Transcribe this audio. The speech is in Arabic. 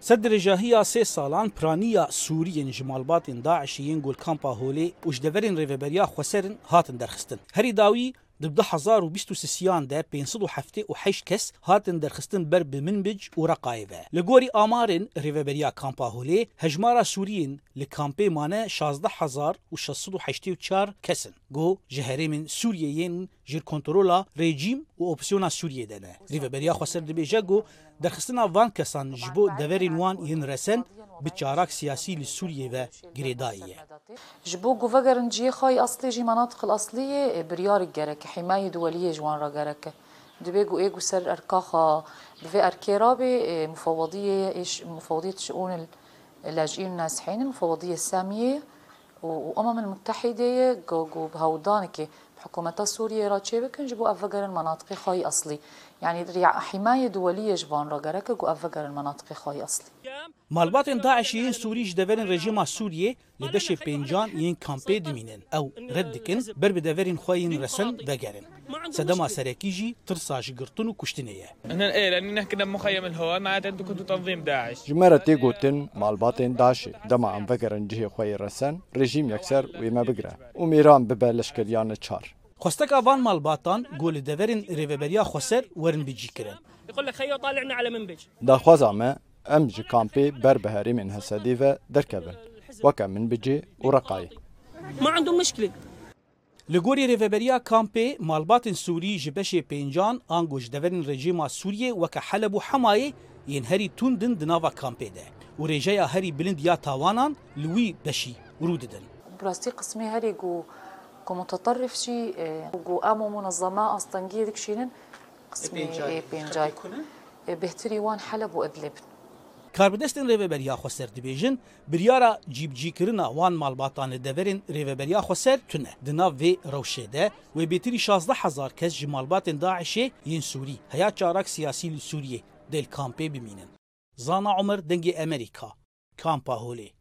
سد رجاهية سي سالان برانيا سوريين جمالبات داعشيين قول كامبا هولي وش دفرين ريفبريا خسرن هاتن درخستن. هري داوي دبده هزار و بیست و سیان ده پینصد و هفته و حیش کس هاتن درخستن بر بمنبج و رقایبه لگوری آمارن ریوبریا کامپا هولی هجمارا سورین لکامپی مانه شازده هزار و شصد و حشتی و چار کسن. گو جهره من جر کنترولا رژیم و اپسیونا سوریه دنه ریوبریا خسر دبیجه گو درخستنا وان کسان جبو دورین وان ین رسن بتشارك سياسي لسوريا و جريدائية جبو جوفاجرن جي خاي أصلي جي مناطق الأصلية بريار الجرك حماية دولية جوان راجرك دبيجو إيجو سر أركاخا بفي أركيرابي مفوضية إيش مفوضية شؤون اللاجئين النازحين المفوضية السامية. وأمم المتحدة جو جو بهودانكي بحكومة سوريا راتشي بكن جبو أفجر المناطق خاي أصلي يعني حماية دولية جبان جو أفجر المناطق خاي أصلي مالبات داعشیین سوریش دورن رژیم سوریه لدش پنجان این کامپی دمینن او ردکن بر به دورن خوین رسن دگرن سدما سركيجي ترصاش قرطن وكشتنية احنا ايه لان كنا مخيم الهواء معناتها انتم كنتوا تنظيم داعش جمرة تيغوتن مالباتين داشي دما عم فكر جهي خوي رسن رژیم يكسر ويما بقرا وميران ببلش كريان تشار خستك افان مالباتان قول دورن ريفبريا خسر ورن بيجي كرن يقول لك خيو طالعنا على أم جي كامبي بربهاري من هساديفا دركبن وكا من بجي ورقاي. ما عندهم مشكلة. لگوری ریوبریا کامپی مالبات سوری جبش پنجان آنگوش دورن رژیما سوریه وک حلب و حمایه ین هری توندن دناوا کامپی ده. و رجایا هری بلند یا تاوانان لوی دشی وروددن. براستي قسمي هري جو جو متطرف شي جو آمو منظمة أصلا جيدك شينن؟ قسمي بينجاي. بهتري وان حلب وادلب کاربدەستن ڕێوەبەریا خۆسەر دەبێژن بریارە جیبجیکردنا وان مالباتانە دەڤێن ڕێوەبەریا خۆسەر تونە دناو vê rewşê de wê bêtirî 16 hezar kes ji malbatên Daişê yên Sûrî heya çarak siyasî li Sûriyê del kampê bimînin. Zana Umer dengê Amerika, Kampa Holê.